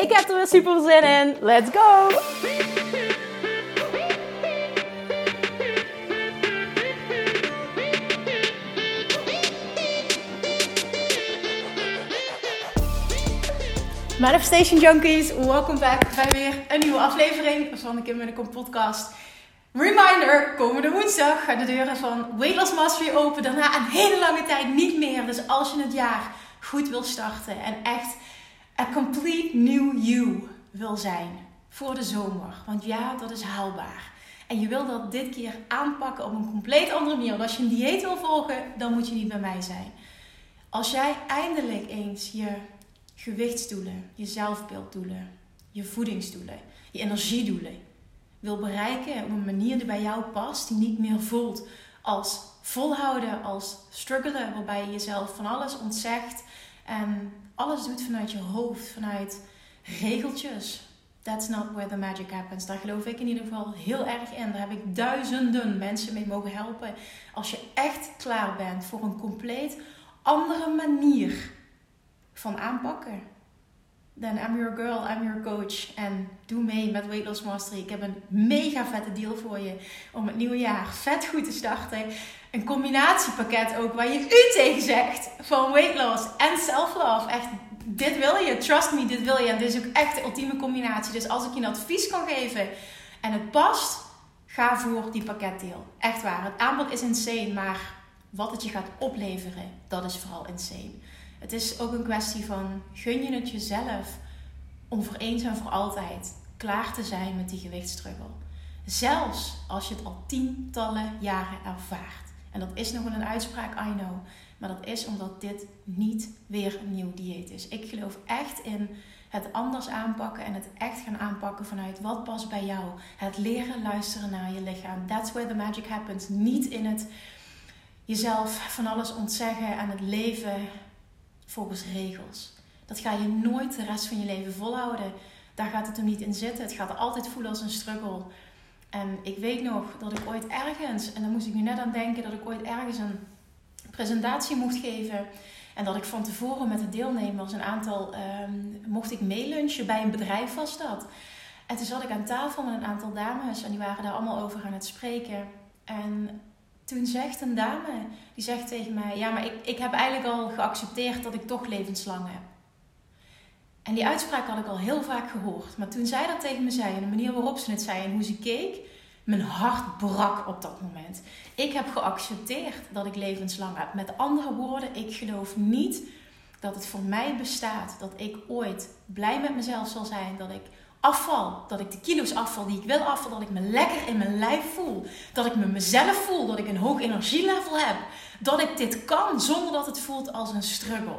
Ik heb er weer super zin in. Let's go! Manifestation Junkies, welkom back bij weer een nieuwe aflevering van de Kim podcast. Reminder, komende woensdag gaan de deuren van Weight Loss Mastery open. Daarna een hele lange tijd niet meer. Dus als je het jaar goed wil starten en echt een complete new you wil zijn voor de zomer. Want ja, dat is haalbaar. En je wil dat dit keer aanpakken op een compleet andere manier. Want als je een dieet wil volgen, dan moet je niet bij mij zijn. Als jij eindelijk eens je gewichtsdoelen, je zelfbeelddoelen, je voedingsdoelen, je energiedoelen wil bereiken op een manier die bij jou past, die niet meer voelt als volhouden, als struggelen, waarbij je jezelf van alles ontzegt en alles doet vanuit je hoofd, vanuit regeltjes. That's not where the magic happens. Daar geloof ik in ieder geval heel erg in. Daar heb ik duizenden mensen mee mogen helpen. Als je echt klaar bent voor een compleet andere manier van aanpakken then I'm your girl, I'm your coach. En doe mee met Weight Loss Mastery. Ik heb een mega vette deal voor je om het nieuwe jaar vet goed te starten. Een combinatiepakket ook waar je u tegen zegt van weight loss en self-love. Echt, dit wil je. Trust me, dit wil je. En dit is ook echt de ultieme combinatie. Dus als ik je een advies kan geven en het past, ga voor die pakketdeal. Echt waar. Het aanbod is insane, maar wat het je gaat opleveren, dat is vooral insane. Het is ook een kwestie van gun je het jezelf om voor eens en voor altijd klaar te zijn met die gewichtsstruggle. Zelfs als je het al tientallen jaren ervaart. En dat is nog een uitspraak, I know. Maar dat is omdat dit niet weer een nieuw dieet is. Ik geloof echt in het anders aanpakken en het echt gaan aanpakken vanuit wat past bij jou. Het leren luisteren naar je lichaam. That's where the magic happens. Niet in het jezelf van alles ontzeggen en het leven volgens regels. Dat ga je nooit de rest van je leven volhouden. Daar gaat het hem niet in zitten. Het gaat altijd voelen als een struggle. En ik weet nog dat ik ooit ergens, en daar moest ik nu net aan denken, dat ik ooit ergens een presentatie mocht geven. En dat ik van tevoren met de deelnemers een aantal, um, mocht ik meelunchen bij een bedrijf was dat. En toen zat ik aan tafel met een aantal dames en die waren daar allemaal over aan het spreken. En toen zegt een dame, die zegt tegen mij: Ja, maar ik, ik heb eigenlijk al geaccepteerd dat ik toch levenslang. En die uitspraak had ik al heel vaak gehoord. Maar toen zij dat tegen me zei, en de manier waarop ze het zei en hoe ze keek, mijn hart brak op dat moment. Ik heb geaccepteerd dat ik levenslang heb. Met andere woorden, ik geloof niet dat het voor mij bestaat dat ik ooit blij met mezelf zal zijn, dat ik afval. Dat ik de kilo's afval die ik wil afval. Dat ik me lekker in mijn lijf voel. Dat ik me mezelf voel. Dat ik een hoog energielevel heb. Dat ik dit kan zonder dat het voelt als een struggle.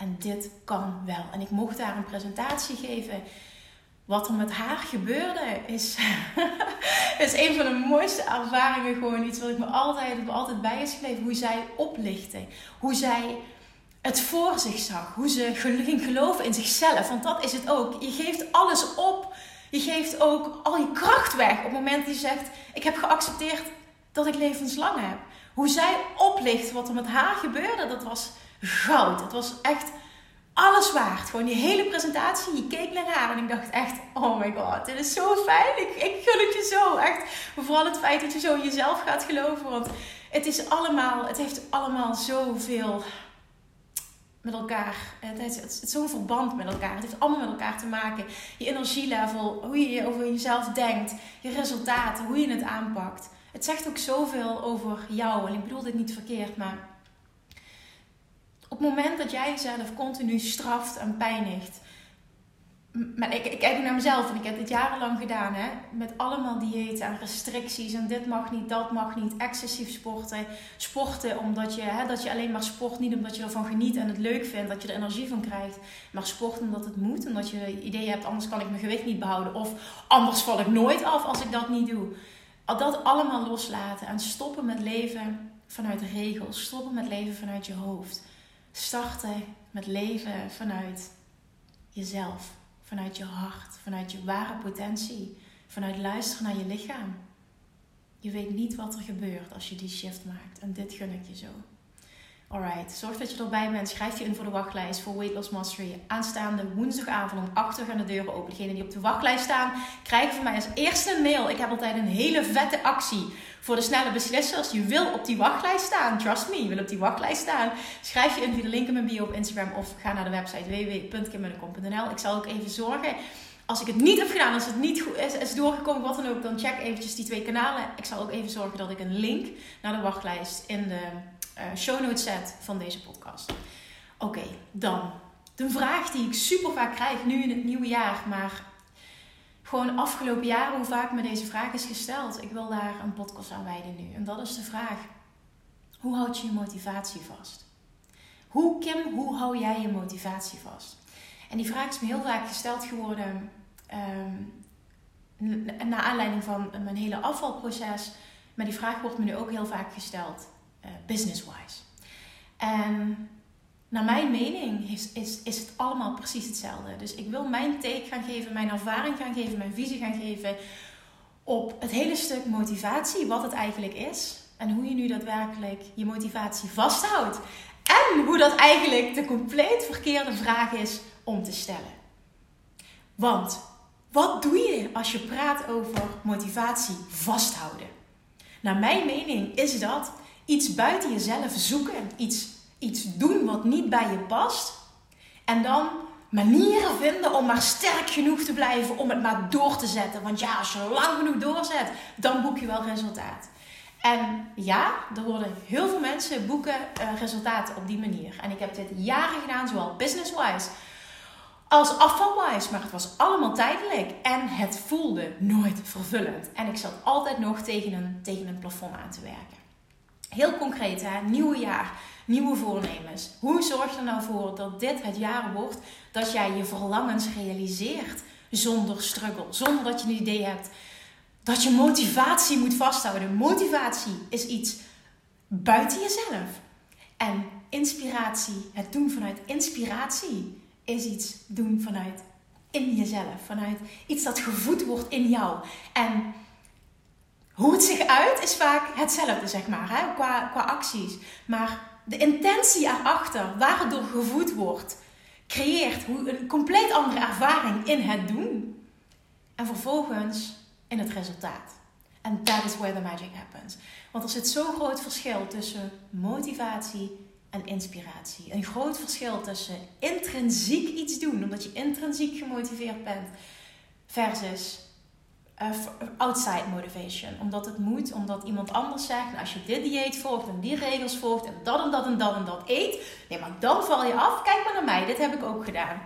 En dit kan wel. En ik mocht daar een presentatie geven. Wat er met haar gebeurde is, is een van de mooiste ervaringen. Gewoon iets wat ik me altijd, altijd bij is gebleven. Hoe zij oplichtte. Hoe zij het voor zich zag. Hoe ze ging geloven in zichzelf. Want dat is het ook. Je geeft alles op. Je geeft ook al je kracht weg op het moment dat je zegt: Ik heb geaccepteerd dat ik levenslang heb. Hoe zij oplicht wat er met haar gebeurde, dat was goud. Het was echt alles waard. Gewoon die hele presentatie. Je keek naar haar en ik dacht echt: Oh my god, dit is zo fijn. Ik, ik gun het je zo. Echt. vooral het feit dat je zo in jezelf gaat geloven. Want het is allemaal, het heeft allemaal zoveel met elkaar. Het is zo'n verband met elkaar. Het heeft allemaal met elkaar te maken. Je energielevel, hoe je over jezelf denkt, je resultaten, hoe je het aanpakt. Het zegt ook zoveel over jou. En ik bedoel dit niet verkeerd, maar het moment dat jij jezelf continu straft en pijnigt, maar ik, ik kijk naar mezelf en ik heb dit jarenlang gedaan, hè, met allemaal diëten en restricties en dit mag niet, dat mag niet, excessief sporten, sporten omdat je, hè, dat je alleen maar sport niet omdat je ervan geniet en het leuk vindt, dat je er energie van krijgt, maar sporten omdat het moet, omdat je idee hebt, anders kan ik mijn gewicht niet behouden of anders val ik nooit af als ik dat niet doe. Dat allemaal loslaten en stoppen met leven vanuit regels, stoppen met leven vanuit je hoofd, starten met leven vanuit jezelf vanuit je hart, vanuit je ware potentie, vanuit luisteren naar je lichaam. Je weet niet wat er gebeurt als je die shift maakt. En dit gun ik je zo. Alright, zorg dat je erbij bent. Schrijf je in voor de wachtlijst voor Weight Loss Mastery. Aanstaande woensdagavond om 8 uur gaan de deuren open. Degenen die op de wachtlijst staan, krijgen van mij als eerste een mail. Ik heb altijd een hele vette actie voor de snelle beslissers. Je wil op die wachtlijst staan. Trust me, je wil op die wachtlijst staan. Schrijf je in via de link in mijn bio op Instagram of ga naar de website www.kimmunnekom.nl. Ik zal ook even zorgen als ik het niet heb gedaan, als het niet goed is, is doorgekomen, wat dan ook, dan check eventjes die twee kanalen. Ik zal ook even zorgen dat ik een link naar de wachtlijst in de uh, show notes van deze podcast. Oké, dan de vraag die ik super vaak krijg nu in het nieuwe jaar, maar gewoon afgelopen jaren hoe vaak me deze vraag is gesteld. Ik wil daar een podcast aan wijden nu. En dat is de vraag: hoe houd je je motivatie vast? Hoe, Kim, hoe hou jij je motivatie vast? En die vraag is me heel vaak gesteld geworden um, naar aanleiding van mijn hele afvalproces. Maar die vraag wordt me nu ook heel vaak gesteld business-wise. En naar mijn mening is, is, is het allemaal precies hetzelfde. Dus ik wil mijn take gaan geven, mijn ervaring gaan geven, mijn visie gaan geven op het hele stuk motivatie, wat het eigenlijk is. En hoe je nu daadwerkelijk je motivatie vasthoudt. En hoe dat eigenlijk de compleet verkeerde vraag is om te stellen. Want wat doe je als je praat over motivatie vasthouden? Naar mijn mening is dat iets buiten jezelf zoeken, iets, iets doen wat niet bij je past. En dan manieren vinden om maar sterk genoeg te blijven om het maar door te zetten. Want ja, als je lang genoeg doorzet, dan boek je wel resultaat. En ja, er worden heel veel mensen boeken uh, resultaten op die manier. En ik heb dit jaren gedaan, zowel business-wise als afvalwise. Maar het was allemaal tijdelijk en het voelde nooit vervullend. En ik zat altijd nog tegen een, tegen een plafond aan te werken. Heel concreet, hè? nieuwe jaar, nieuwe voornemens. Hoe zorg je er nou voor dat dit het jaar wordt dat jij je verlangens realiseert zonder struggle, zonder dat je een idee hebt dat je motivatie moet vasthouden. Motivatie is iets buiten jezelf. En inspiratie, het doen vanuit inspiratie, is iets doen vanuit in jezelf. Vanuit iets dat gevoed wordt in jou. En hoe het zich uit is vaak hetzelfde, zeg maar, hè? Qua, qua acties. Maar de intentie erachter, waar het door gevoed wordt, creëert een compleet andere ervaring in het doen. En vervolgens in het resultaat. En that is where the magic happens. Want er zit zo'n groot verschil tussen motivatie en inspiratie. Een groot verschil tussen intrinsiek iets doen, omdat je intrinsiek gemotiveerd bent, versus uh, outside motivation. Omdat het moet, omdat iemand anders zegt: nou, als je dit dieet volgt en die regels volgt en dat en dat en dat en dat eet, nee, maar dan val je af. Kijk maar naar mij, dit heb ik ook gedaan.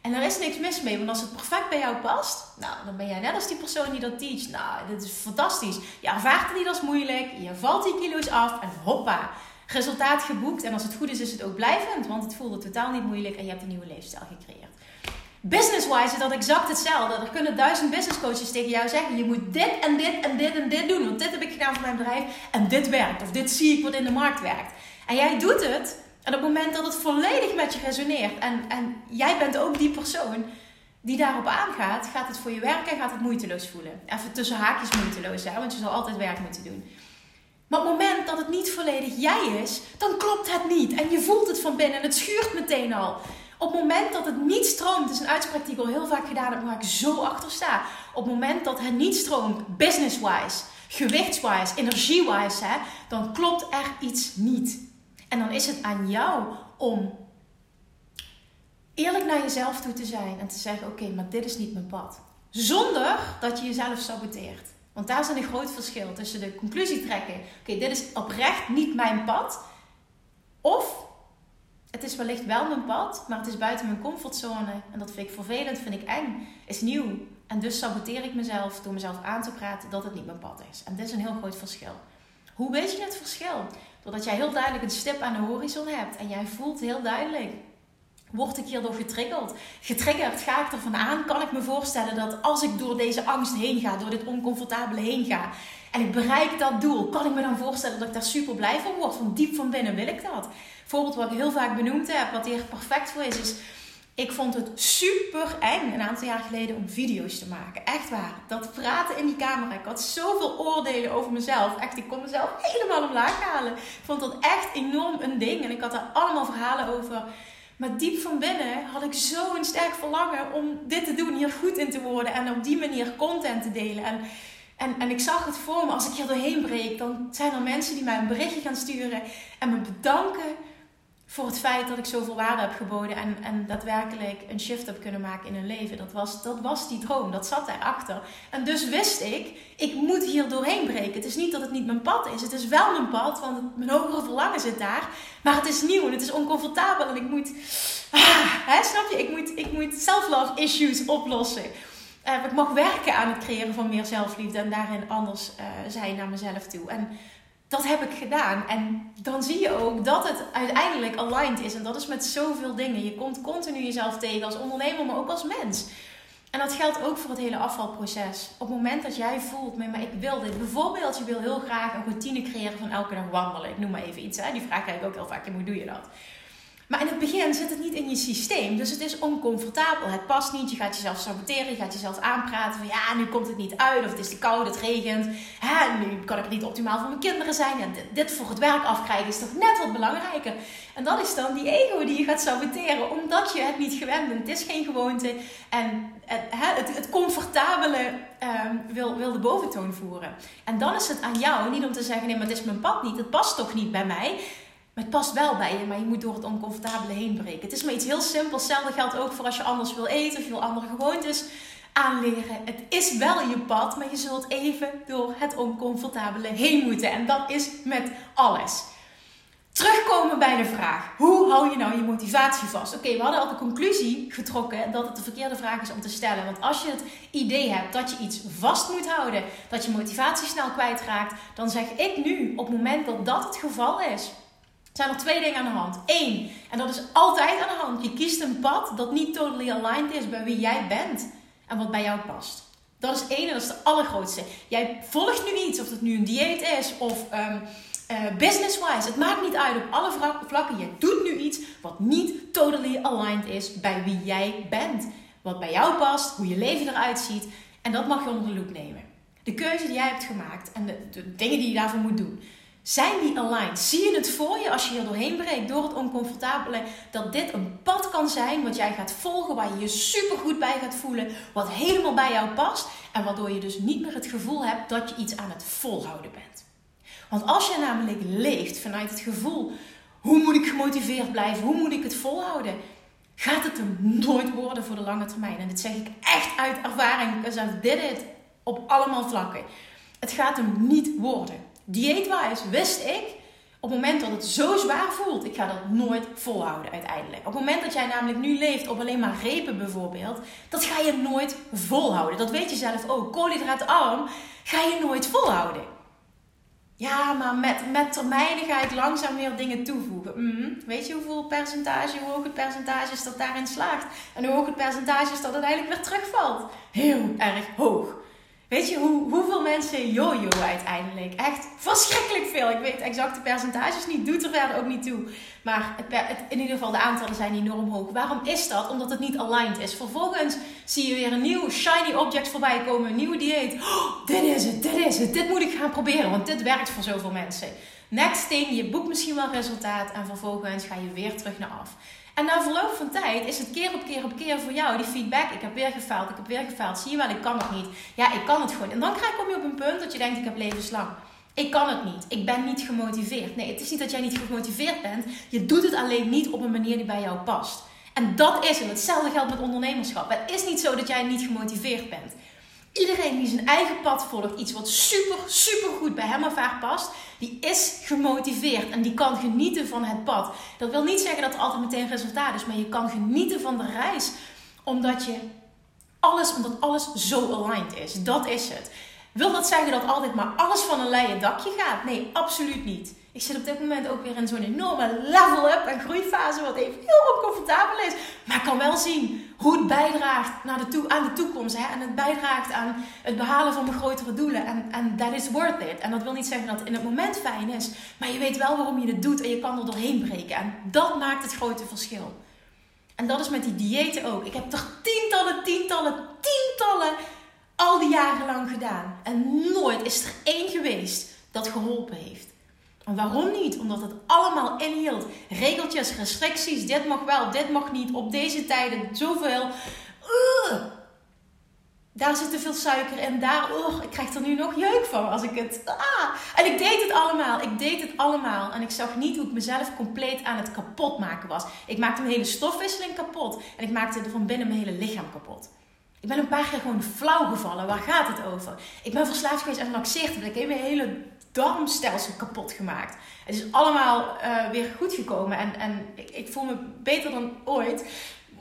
En er is niks mis mee, want als het perfect bij jou past, nou, dan ben jij net als die persoon die dat teach. Nou, dit is fantastisch. Je ervaart het niet als moeilijk, je valt die kilo's af en hoppa, resultaat geboekt. En als het goed is, is het ook blijvend, want het voelde totaal niet moeilijk en je hebt een nieuwe leefstijl gecreëerd. Business-wise is dat exact hetzelfde. Er kunnen duizend business coaches tegen jou zeggen: je moet dit en dit en dit en dit doen. Want dit heb ik gedaan voor mijn bedrijf en dit werkt. Of dit zie ik wat in de markt werkt. En jij doet het. En op het moment dat het volledig met je resoneert en, en jij bent ook die persoon die daarop aangaat, gaat het voor je werken en gaat het moeiteloos voelen. Even tussen haakjes moeiteloos, hè, want je zal altijd werk moeten doen. Maar op het moment dat het niet volledig jij is, dan klopt het niet. En je voelt het van binnen en het schuurt meteen al. Op het moment dat het niet stroomt, is een uitspraak die ik al heel vaak gedaan heb, waar ik zo achter sta. Op het moment dat het niet stroomt, business-wise, gewichtswise, energie-wise, hè, dan klopt er iets niet. En dan is het aan jou om eerlijk naar jezelf toe te zijn en te zeggen: Oké, maar dit is niet mijn pad. Zonder dat je jezelf saboteert. Want daar is een groot verschil tussen de conclusie trekken: Oké, dit is oprecht niet mijn pad. Of het is wellicht wel mijn pad, maar het is buiten mijn comfortzone. En dat vind ik vervelend, vind ik eng, is nieuw. En dus saboteer ik mezelf door mezelf aan te praten dat het niet mijn pad is. En dit is een heel groot verschil. Hoe weet je het verschil? Doordat jij heel duidelijk een stip aan de horizon hebt en jij voelt heel duidelijk. Word ik hierdoor getriggerd? Getriggerd, ga ik ervan aan? Kan ik me voorstellen dat als ik door deze angst heen ga, door dit oncomfortabele heen ga, en ik bereik dat doel, kan ik me dan voorstellen dat ik daar super blij van word? Van diep van binnen wil ik dat. Voorbeeld wat ik heel vaak benoemd heb, wat hier perfect voor is, is ik vond het super eng een aantal jaar geleden om video's te maken. Echt waar. Dat praten in die camera. Ik had zoveel oordelen over mezelf. Echt, ik kon mezelf helemaal omlaag halen. Ik vond dat echt enorm een ding. En ik had daar allemaal verhalen over. Maar diep van binnen had ik zo een sterk verlangen om dit te doen, hier goed in te worden en op die manier content te delen. En, en, en ik zag het voor me, als ik hier doorheen breek, dan zijn er mensen die mij een berichtje gaan sturen en me bedanken voor het feit dat ik zoveel waarde heb geboden en, en daadwerkelijk een shift heb kunnen maken in hun leven. Dat was, dat was die droom, dat zat daarachter. En dus wist ik, ik moet hier doorheen breken. Het is niet dat het niet mijn pad is, het is wel mijn pad, want mijn hogere verlangen zit daar. Maar het is nieuw en het is oncomfortabel en ik moet, ah, hè, snap je, ik moet, ik moet self-love issues oplossen. Uh, ik mag werken aan het creëren van meer zelfliefde en daarin anders uh, zijn naar mezelf toe. En dat heb ik gedaan. En dan zie je ook dat het uiteindelijk aligned is. En dat is met zoveel dingen. Je komt continu jezelf tegen als ondernemer, maar ook als mens. En dat geldt ook voor het hele afvalproces. Op het moment dat jij voelt, maar ik wil dit. Bijvoorbeeld, je wil heel graag een routine creëren van elke dag wandelen. Ik noem maar even iets. Hè? Die vraag krijg ik ook heel vaak. Hoe doe je dat? Maar in het begin zit het niet in je systeem. Dus het is oncomfortabel. Het past niet. Je gaat jezelf saboteren. Je gaat jezelf aanpraten van ja, nu komt het niet uit. Of het is te koud, het regent. Hè, nu kan ik niet optimaal voor mijn kinderen zijn. Ja, dit, voor het werk afkrijgen is toch net wat belangrijker. En dat is dan die ego die je gaat saboteren. Omdat je het niet gewend bent. Het is geen gewoonte. En het, het, het comfortabele um, wil, wil de boventoon voeren. En dan is het aan jou, niet om te zeggen nee, maar het is mijn pad niet. Het past toch niet bij mij het past wel bij je, maar je moet door het oncomfortabele heen breken. Het is maar iets heel simpels. Hetzelfde geldt ook voor als je anders wil eten of je wil andere gewoontes aanleren. Het is wel je pad, maar je zult even door het oncomfortabele heen moeten. En dat is met alles. Terugkomen bij de vraag: hoe hou je nou je motivatie vast? Oké, we hadden al de conclusie getrokken dat het de verkeerde vraag is om te stellen. Want als je het idee hebt dat je iets vast moet houden, dat je motivatie snel kwijtraakt, dan zeg ik nu op het moment dat dat het geval is zijn er twee dingen aan de hand. Eén, en dat is altijd aan de hand. Je kiest een pad dat niet totally aligned is bij wie jij bent en wat bij jou past. Dat is één en dat is de allergrootste. Jij volgt nu iets, of het nu een dieet is of um, uh, business-wise. Het maakt niet uit op alle vlakken. Je doet nu iets wat niet totally aligned is bij wie jij bent. Wat bij jou past, hoe je leven eruit ziet. En dat mag je onder de loep nemen. De keuze die jij hebt gemaakt en de dingen die je daarvoor moet doen. Zijn die aligned? Zie je het voor je als je hier doorheen breekt door het oncomfortabele? Dat dit een pad kan zijn wat jij gaat volgen, waar je je super goed bij gaat voelen, wat helemaal bij jou past en waardoor je dus niet meer het gevoel hebt dat je iets aan het volhouden bent. Want als je namelijk leeft vanuit het gevoel, hoe moet ik gemotiveerd blijven, hoe moet ik het volhouden, gaat het er nooit worden voor de lange termijn. En dit zeg ik echt uit ervaring, because I've did it op allemaal vlakken. Het gaat hem niet worden dieetwise wist ik, op het moment dat het zo zwaar voelt, ik ga dat nooit volhouden uiteindelijk. Op het moment dat jij namelijk nu leeft op alleen maar repen bijvoorbeeld, dat ga je nooit volhouden. Dat weet je zelf ook. Koolhydraatarm ga je nooit volhouden. Ja, maar met, met termijnen ga ik langzaam weer dingen toevoegen. Mm, weet je hoeveel percentage, hoe hoog het percentage is dat daarin slaagt? En hoe hoog het percentage is dat het eigenlijk weer terugvalt? Heel erg hoog. Weet je hoe, hoeveel mensen jojo uiteindelijk? Echt verschrikkelijk veel. Ik weet exacte percentages niet, doet er verder ook niet toe. Maar het, in ieder geval, de aantallen zijn enorm hoog. Waarom is dat? Omdat het niet aligned is. Vervolgens zie je weer een nieuw shiny object voorbij komen, een nieuwe dieet. Oh, dit is het, dit is het, dit moet ik gaan proberen, want dit werkt voor zoveel mensen. Next thing, je boekt misschien wel resultaat en vervolgens ga je weer terug naar af. En na verloop van tijd is het keer op keer op keer voor jou die feedback. Ik heb weer gefaald, ik heb weer gefaald. Zie je wel, ik kan het niet. Ja, ik kan het gewoon. En dan kom je op een punt dat je denkt, ik heb levenslang. Ik kan het niet. Ik ben niet gemotiveerd. Nee, het is niet dat jij niet gemotiveerd bent. Je doet het alleen niet op een manier die bij jou past. En dat is het. Hetzelfde geldt met ondernemerschap. Het is niet zo dat jij niet gemotiveerd bent. Iedereen die zijn eigen pad volgt, iets wat super, super goed bij hem of haar past, die is gemotiveerd en die kan genieten van het pad. Dat wil niet zeggen dat er altijd meteen resultaat is, maar je kan genieten van de reis omdat je alles, omdat alles zo aligned is. Dat is het. Wil dat zeggen dat altijd maar alles van een leien dakje gaat? Nee, absoluut niet. Ik zit op dit moment ook weer in zo'n enorme level-up en groeifase, wat even heel oncomfortabel is. Maar ik kan wel zien hoe het bijdraagt naar de toe, aan de toekomst. Hè? En het bijdraagt aan het behalen van mijn grotere doelen. En, that is worth it. En dat wil niet zeggen dat het in het moment fijn is. Maar je weet wel waarom je het doet en je kan er doorheen breken. En dat maakt het grote verschil. En dat is met die diëten ook. Ik heb er tientallen, tientallen, tientallen al die jaren lang gedaan. En nooit is er één geweest dat geholpen heeft. En waarom niet? Omdat het allemaal inhield. Regeltjes, restricties, dit mag wel, dit mag niet, op deze tijden zoveel. Daar zit te veel suiker in, daar, oh, ik krijg er nu nog jeuk van als ik het. Ah. En ik deed het allemaal, ik deed het allemaal. En ik zag niet hoe ik mezelf compleet aan het kapot maken was. Ik maakte mijn hele stofwisseling kapot en ik maakte er van binnen mijn hele lichaam kapot. Ik ben een paar keer gewoon flauw gevallen. Waar gaat het over? Ik ben verslaafd geweest aan laxeertabletten. Ik heb mijn hele darmstelsel kapot gemaakt. Het is allemaal uh, weer goed gekomen. En, en ik, ik, voel me beter dan ooit.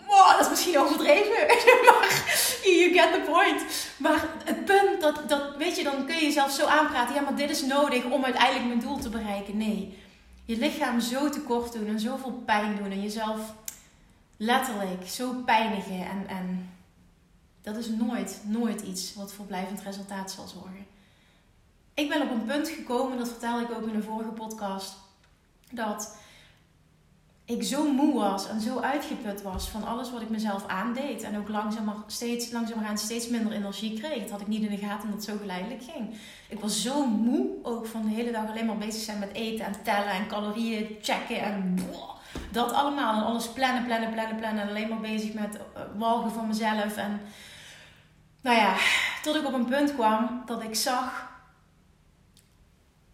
Wow, dat is misschien overdreven. maar you get the point. Maar het punt, dat, dat, weet je, dan kun je jezelf zo aanpraten. Ja, maar dit is nodig om uiteindelijk mijn doel te bereiken. Nee. Je lichaam zo tekort doen en zoveel pijn doen. En jezelf letterlijk zo pijnigen. En, en dat is nooit, nooit iets wat voor blijvend resultaat zal zorgen. Ik ben op een punt gekomen, dat vertelde ik ook in een vorige podcast, dat ik zo moe was en zo uitgeput was van alles wat ik mezelf aandeed. En ook langzamer, steeds, langzamerhand steeds minder energie kreeg. Dat had ik niet in de gaten dat zo geleidelijk ging. Ik was zo moe ook van de hele dag alleen maar bezig zijn met eten en tellen en calorieën checken en dat allemaal. En alles plannen, plannen, plannen, plannen. En alleen maar bezig met uh, walgen van mezelf. En nou ja, tot ik op een punt kwam dat ik zag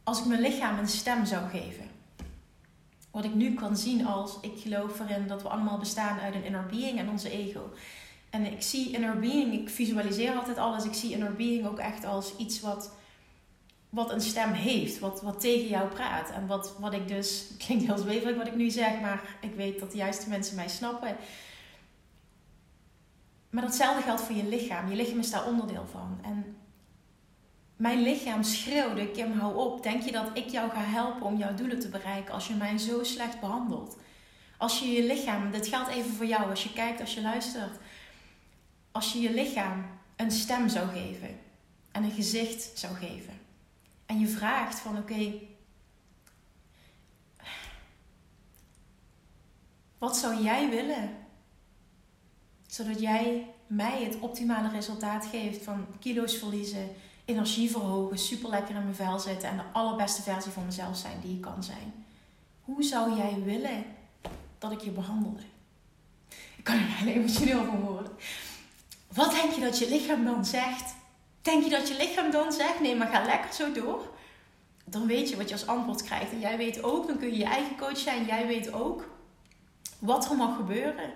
als ik mijn lichaam een stem zou geven. Wat ik nu kan zien als ik geloof erin dat we allemaal bestaan uit een inner being en onze ego. En ik zie inner being, ik visualiseer altijd alles. Ik zie inner being ook echt als iets wat, wat een stem heeft, wat, wat tegen jou praat. En wat, wat ik dus, het klinkt heel zweverig wat ik nu zeg, maar ik weet dat de juiste mensen mij snappen. Maar datzelfde geldt voor je lichaam. Je lichaam is daar onderdeel van. En mijn lichaam schreeuwde: Kim, hou op. Denk je dat ik jou ga helpen om jouw doelen te bereiken als je mij zo slecht behandelt? Als je je lichaam, dit geldt even voor jou, als je kijkt, als je luistert. Als je je lichaam een stem zou geven en een gezicht zou geven. En je vraagt van oké, wat zou jij willen? Zodat jij mij het optimale resultaat geeft van kilo's verliezen, energie verhogen, super lekker in mijn vel zitten en de allerbeste versie van mezelf zijn die ik kan zijn. Hoe zou jij willen dat ik je behandelde? Ik kan er heel emotioneel van worden. Wat denk je dat je lichaam dan zegt? Denk je dat je lichaam dan zegt: nee, maar ga lekker zo door? Dan weet je wat je als antwoord krijgt. En jij weet ook, dan kun je je eigen coach zijn. Jij weet ook wat er mag gebeuren.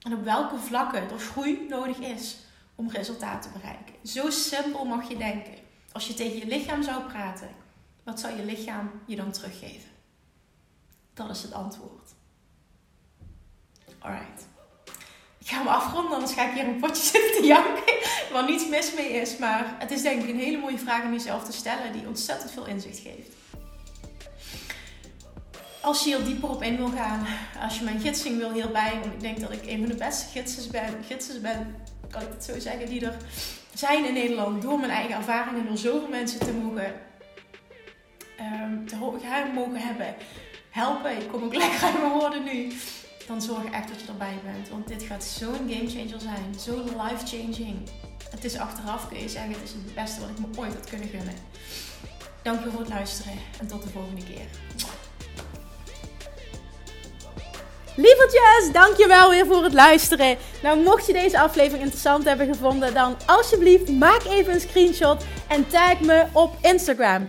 En op welke vlakken er groei nodig is om resultaten te bereiken. Zo simpel mag je denken. Als je tegen je lichaam zou praten, wat zou je lichaam je dan teruggeven? Dat is het antwoord. Alright. Ik ga hem afronden, anders ga ik hier een potje zitten te janken. Waar niets mis mee is. Maar het is denk ik een hele mooie vraag om jezelf te stellen, die ontzettend veel inzicht geeft. Als je hier dieper op in wil gaan, als je mijn gidsing wil hierbij, want ik denk dat ik een van de beste gidsen ben, gidsen ben kan ik het zo zeggen, die er zijn in Nederland. Door mijn eigen ervaringen, door zoveel mensen te mogen, um, te mogen hebben. Helpen, ik kom ook lekker uit mijn woorden nu. Dan zorg echt dat je erbij bent. Want dit gaat zo'n gamechanger zijn. Zo life-changing. Het is achteraf kun je zeggen, het is het beste wat ik me ooit had kunnen gunnen. Dank je voor het luisteren en tot de volgende keer. Lievertjes, dankjewel weer voor het luisteren. Nou, mocht je deze aflevering interessant hebben gevonden, dan alsjeblieft maak even een screenshot en tag me op Instagram.